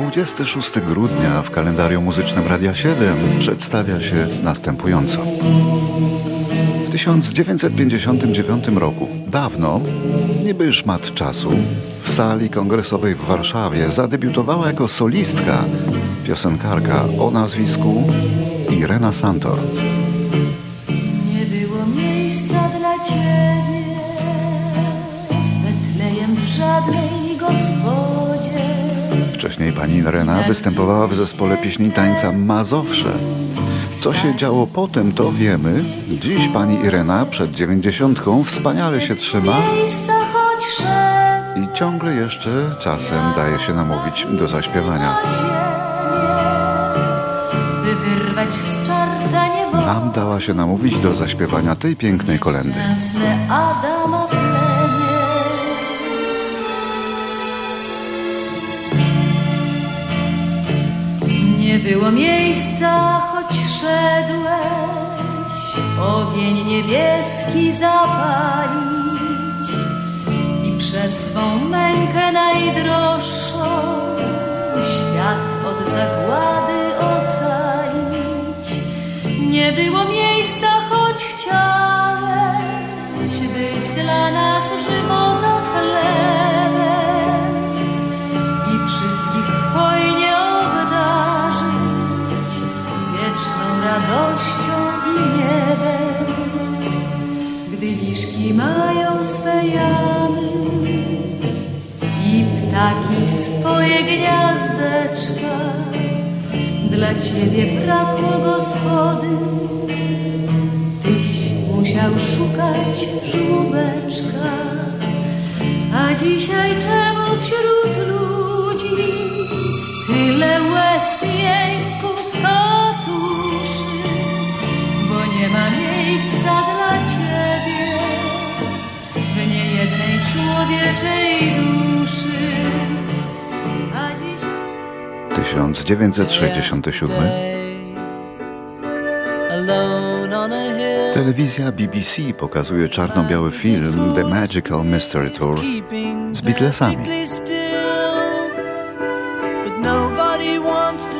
26 grudnia w kalendarium muzycznym Radia 7 przedstawia się następująco. W 1959 roku, dawno, niby szmat czasu, w sali kongresowej w Warszawie zadebiutowała jako solistka piosenkarka o nazwisku Irena Santor. Nie było miejsca dla ciebie, w żadnej gospodzie. Wcześniej pani Irena występowała w zespole pieśni tańca Mazowsze. Co się działo potem, to wiemy. Dziś pani Irena przed dziewięćdziesiątką wspaniale się trzyma i ciągle jeszcze czasem daje się namówić do zaśpiewania. Nam dała się namówić do zaśpiewania tej pięknej kolendy. Miejsca, choć szedłeś, ogień niebieski zapalić i przez swą mękę najdroższą świat od zagłady ocalić. Nie było miejsca, choć chciałeś być dla nas żywota mają swe jamy i ptaki swoje gniazdeczka, dla ciebie brakło gospody, tyś musiał szukać żłóbeczka. A dzisiaj czemu wśród ludzi tyle łez jęków człowieczej duszy. A dzisiaj 1967 Telewizja BBC pokazuje czarno-biały film The Magical Mystery Tour z Beatlesami.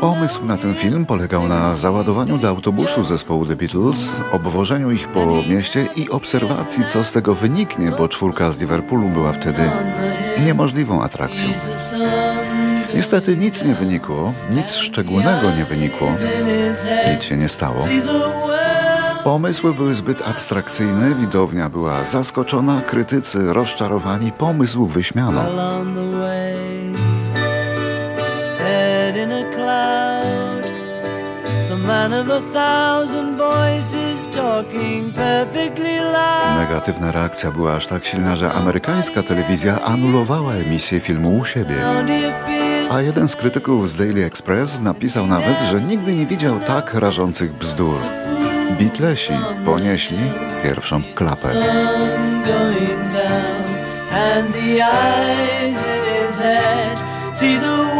Pomysł na ten film polegał na załadowaniu do autobusu zespołu The Beatles, obwożeniu ich po mieście i obserwacji, co z tego wyniknie, bo czwórka z Liverpoolu była wtedy niemożliwą atrakcją. Niestety nic nie wynikło, nic szczególnego nie wynikło, nic się nie stało. Pomysły były zbyt abstrakcyjne, widownia była zaskoczona, krytycy rozczarowani, pomysł wyśmiano. Negatywna reakcja była aż tak silna, że amerykańska telewizja anulowała emisję filmu u siebie. A jeden z krytyków z Daily Express napisał nawet, że nigdy nie widział tak rażących bzdur. Beatlesi ponieśli pierwszą klapę. going down, and the eyes in his head see the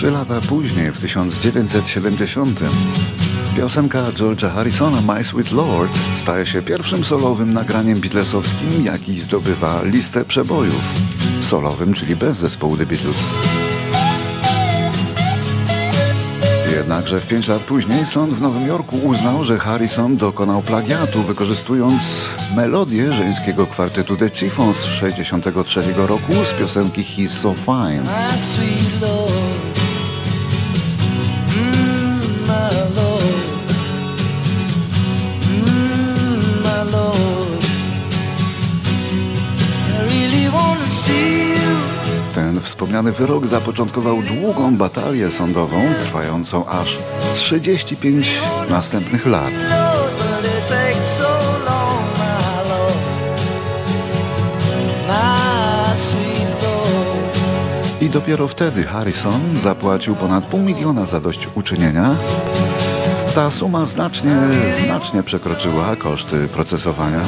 Trzy lata później, w 1970, piosenka George'a Harrisona My Sweet Lord staje się pierwszym solowym nagraniem beatlesowskim, jaki zdobywa listę przebojów. Solowym, czyli bez zespołu The Beatles. Jednakże w pięć lat później sąd w Nowym Jorku uznał, że Harrison dokonał plagiatu, wykorzystując melodię żeńskiego kwartetu The Chiffons z 1963 roku z piosenki He's So Fine. Ten wspomniany wyrok zapoczątkował długą batalię sądową, trwającą aż 35 następnych lat. I dopiero wtedy Harrison zapłacił ponad pół miliona za dość uczynienia. Ta suma znacznie, znacznie przekroczyła koszty procesowania.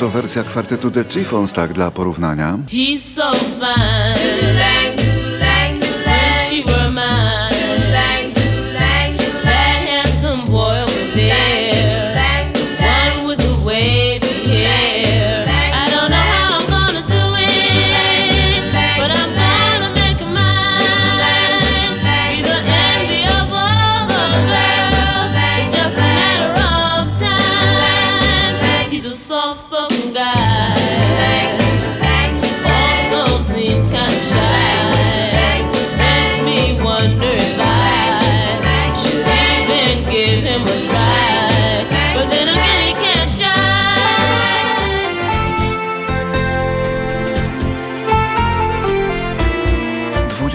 A oto wersja kwartetu The Chiffons, tak dla porównania. He's so fine.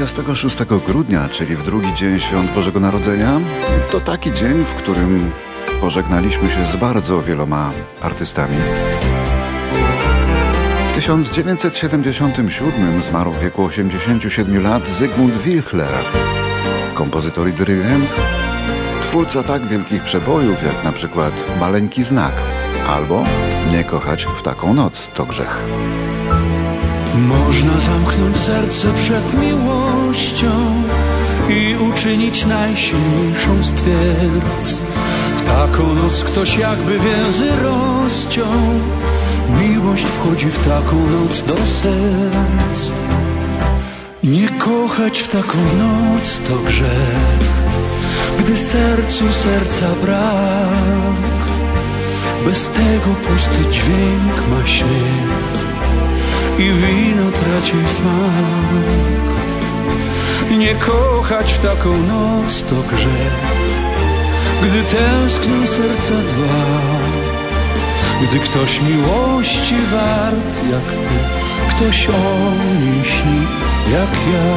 26 grudnia, czyli w drugi dzień świąt Bożego Narodzenia, to taki dzień, w którym pożegnaliśmy się z bardzo wieloma artystami. W 1977 zmarł w wieku 87 lat Zygmunt Wilchler, kompozytor i dyrygent, twórca tak wielkich przebojów jak na przykład Maleńki Znak albo Nie kochać w taką noc to grzech. Można zamknąć serce przed miłością i uczynić najsilniejszą z twierdz. W taką noc ktoś jakby więzy rozciął. Miłość wchodzi w taką noc do serc. Nie kochać w taką noc to grzech, gdy sercu serca brak. Bez tego pusty dźwięk ma śmiech i wino traci smak. Nie kochać w taką noc to grzech, gdy tęsknią serca dwa. Gdy ktoś miłości wart jak ty, ktoś o niej śni jak ja.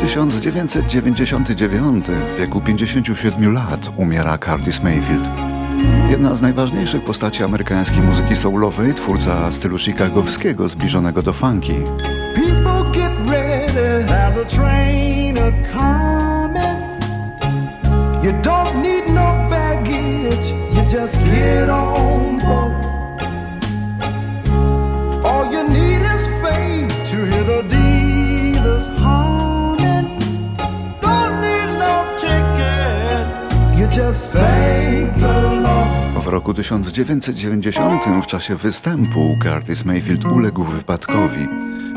1999 w wieku 57 lat umiera Curtis Mayfield. Jedna z najważniejszych postaci amerykańskiej muzyki soulowej, twórca stylu chicagowskiego zbliżonego do coming. You don't need no baggage, you just get on board. W roku 1990 w czasie występu Curtis Mayfield uległ wypadkowi,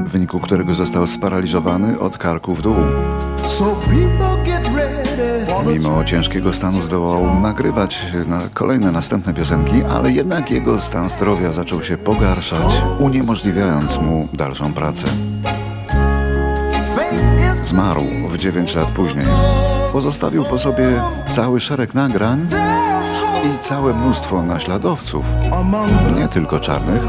w wyniku którego został sparaliżowany od karku w dół. Mimo ciężkiego stanu zdołał nagrywać na kolejne następne piosenki, ale jednak jego stan zdrowia zaczął się pogarszać, uniemożliwiając mu dalszą pracę. Zmarł w 9 lat później. Pozostawił po sobie cały szereg nagrań i całe mnóstwo naśladowców, nie tylko czarnych.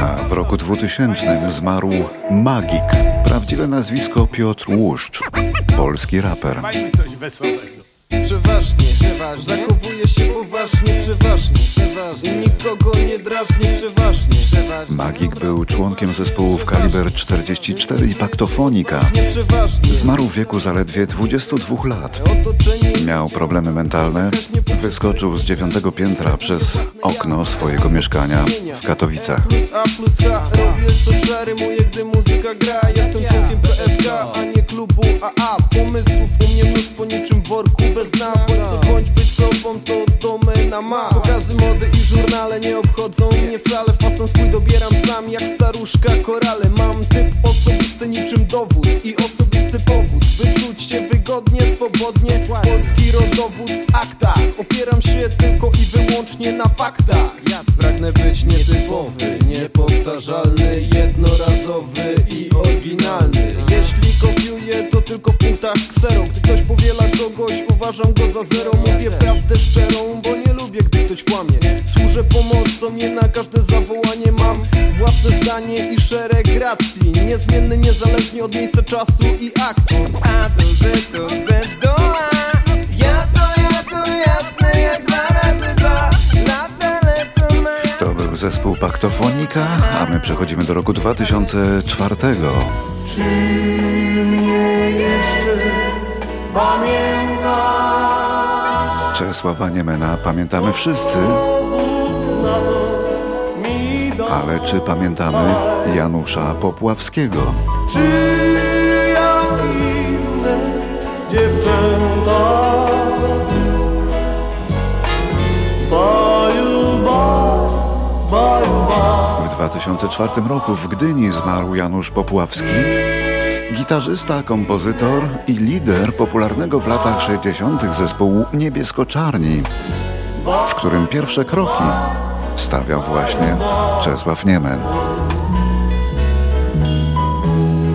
A w roku 2000 zmarł Magik, prawdziwe nazwisko Piotr Łuszcz, polski raper. Przeważnie, przeważnie. Zachowuje się poważnie, przeważnie, przeważnie. Nikogo nie drażni, przeważnie, przeważnie. Magik był członkiem zespołów Kaliber 44 i Paktofonika. Zmarł w wieku zaledwie 22 lat. Miał problemy mentalne, wyskoczył z dziewiątego piętra przez okno swojego mieszkania w Katowicach. A nie klubu AA Pomysłów u mnie mnóstwo niczym worku bez dna Bądź być sobą to domena ma. Pokazy mody i żurnale nie obchodzą mnie wcale. Fason swój dobieram sam jak staruszka korale. Mam typ osobisty niczym dowód i osobisty powód. By czuć się wygodnie, swobodnie. Polski rodowód w aktach. Opieram się tylko i wyłącznie na faktach. Pragnę być nietypowy, niepowtarzalny, jednorazowy i oryginalny. Jeśli kopiuję to tylko w punktach ksero Gdy ktoś powie za zero Mówię prawdę szczerą, bo nie lubię, gdy ktoś kłamie. Służę pomocą, nie na każde zawołanie Mam własne zdanie i szereg racji. Niezmienny, niezależnie od miejsca, czasu i akcji. A do Z, do Z, do A Ja to, ja to jasne jak dwa razy dwa. Lata lecą na To był zespół Paktofonika, a my przechodzimy do roku 2004. Czesława Niemena pamiętamy wszyscy, ale czy pamiętamy Janusza Popławskiego? Czy jak inne dziewczęta? W 2004 roku w Gdyni zmarł Janusz Popławski, gitarzysta, kompozytor i lider popularnego w latach 60. zespołu Niebiesko-Czarni, w którym pierwsze kroki stawiał właśnie Czesław Niemen.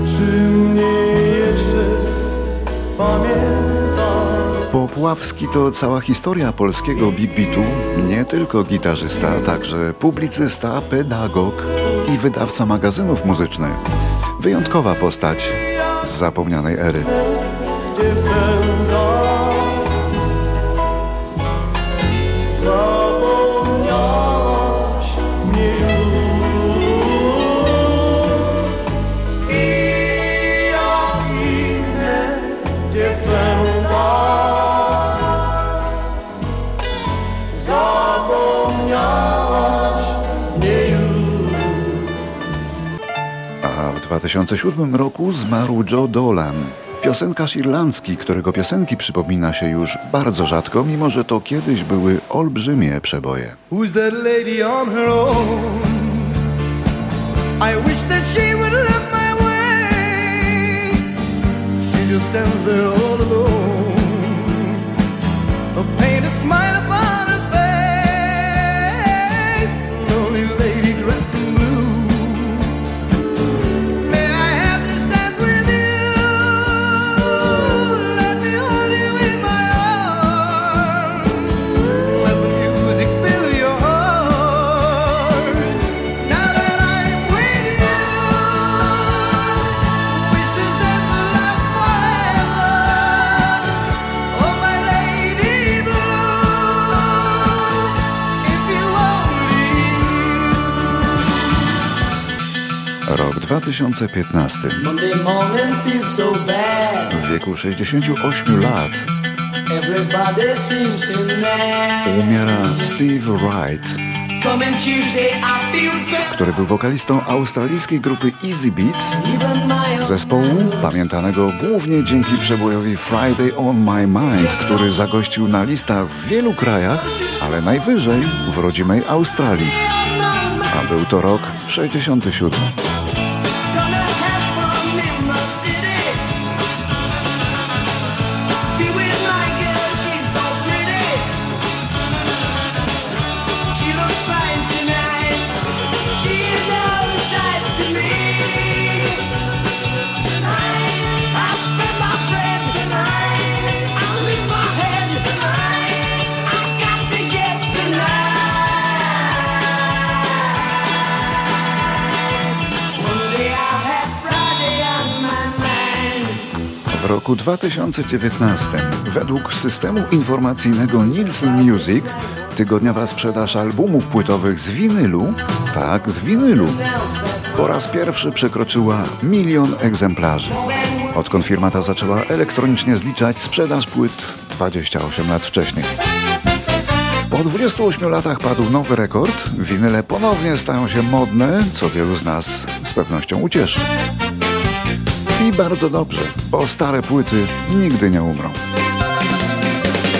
Czy mnie jeszcze pamięta Popławski to cała historia polskiego big beatu, nie tylko gitarzysta, także publicysta, pedagog i wydawca magazynów muzycznych. Wyjątkowa postać z zapomnianej ery. 2007 roku zmarł Joe Dolan, piosenkarz irlandzki, którego piosenki przypomina się już bardzo rzadko, mimo że to kiedyś były olbrzymie przeboje. Who's that lady on her own? I wish that she would look my way. She just stands there all alone. A painted smile 2015. Monday morning feels so bad. W wieku 68 lat umiera Steve Wright, który był wokalistą australijskiej grupy Easy Beats, zespołu pamiętanego głównie dzięki przebojowi Friday on My Mind, który zagościł na listach w wielu krajach, ale najwyżej w rodzimej Australii. A był to rok 67. W roku 2019 według systemu informacyjnego Nielsen Music tygodniowa sprzedaż albumów płytowych z winylu, tak, z winylu, po raz pierwszy przekroczyła milion egzemplarzy. Odkąd firma ta zaczęła elektronicznie zliczać sprzedaż płyt 28 lat wcześniej. Po 28 latach padł nowy rekord, winyle ponownie stają się modne, co wielu z nas z pewnością ucieszy. I bardzo dobrze, bo stare płyty nigdy nie umrą.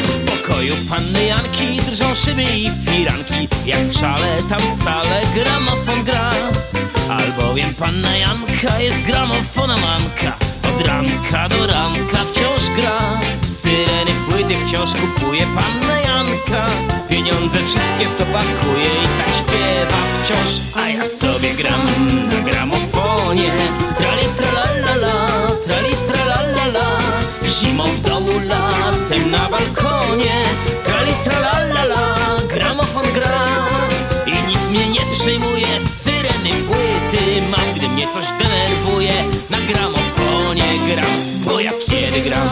W pokoju panny Janki drżą szyby i firanki. Jak w szale tam stale gramofon gra. Albowiem panna Janka jest gramofonomanka Od ranka do ranka wciąż gra. Syreny płyty wciąż kupuje panna Janka. Pieniądze wszystkie w to pakuje i tak śpiewa wciąż. A ja sobie gram na gramofonie. Trali trali na balkonie. Trali tralalala, gramofon gra. I nic mnie nie przejmuje, syreny płyty. Mam, gdy mnie coś denerwuje Na gramofonie gram, bo ja kiedy gram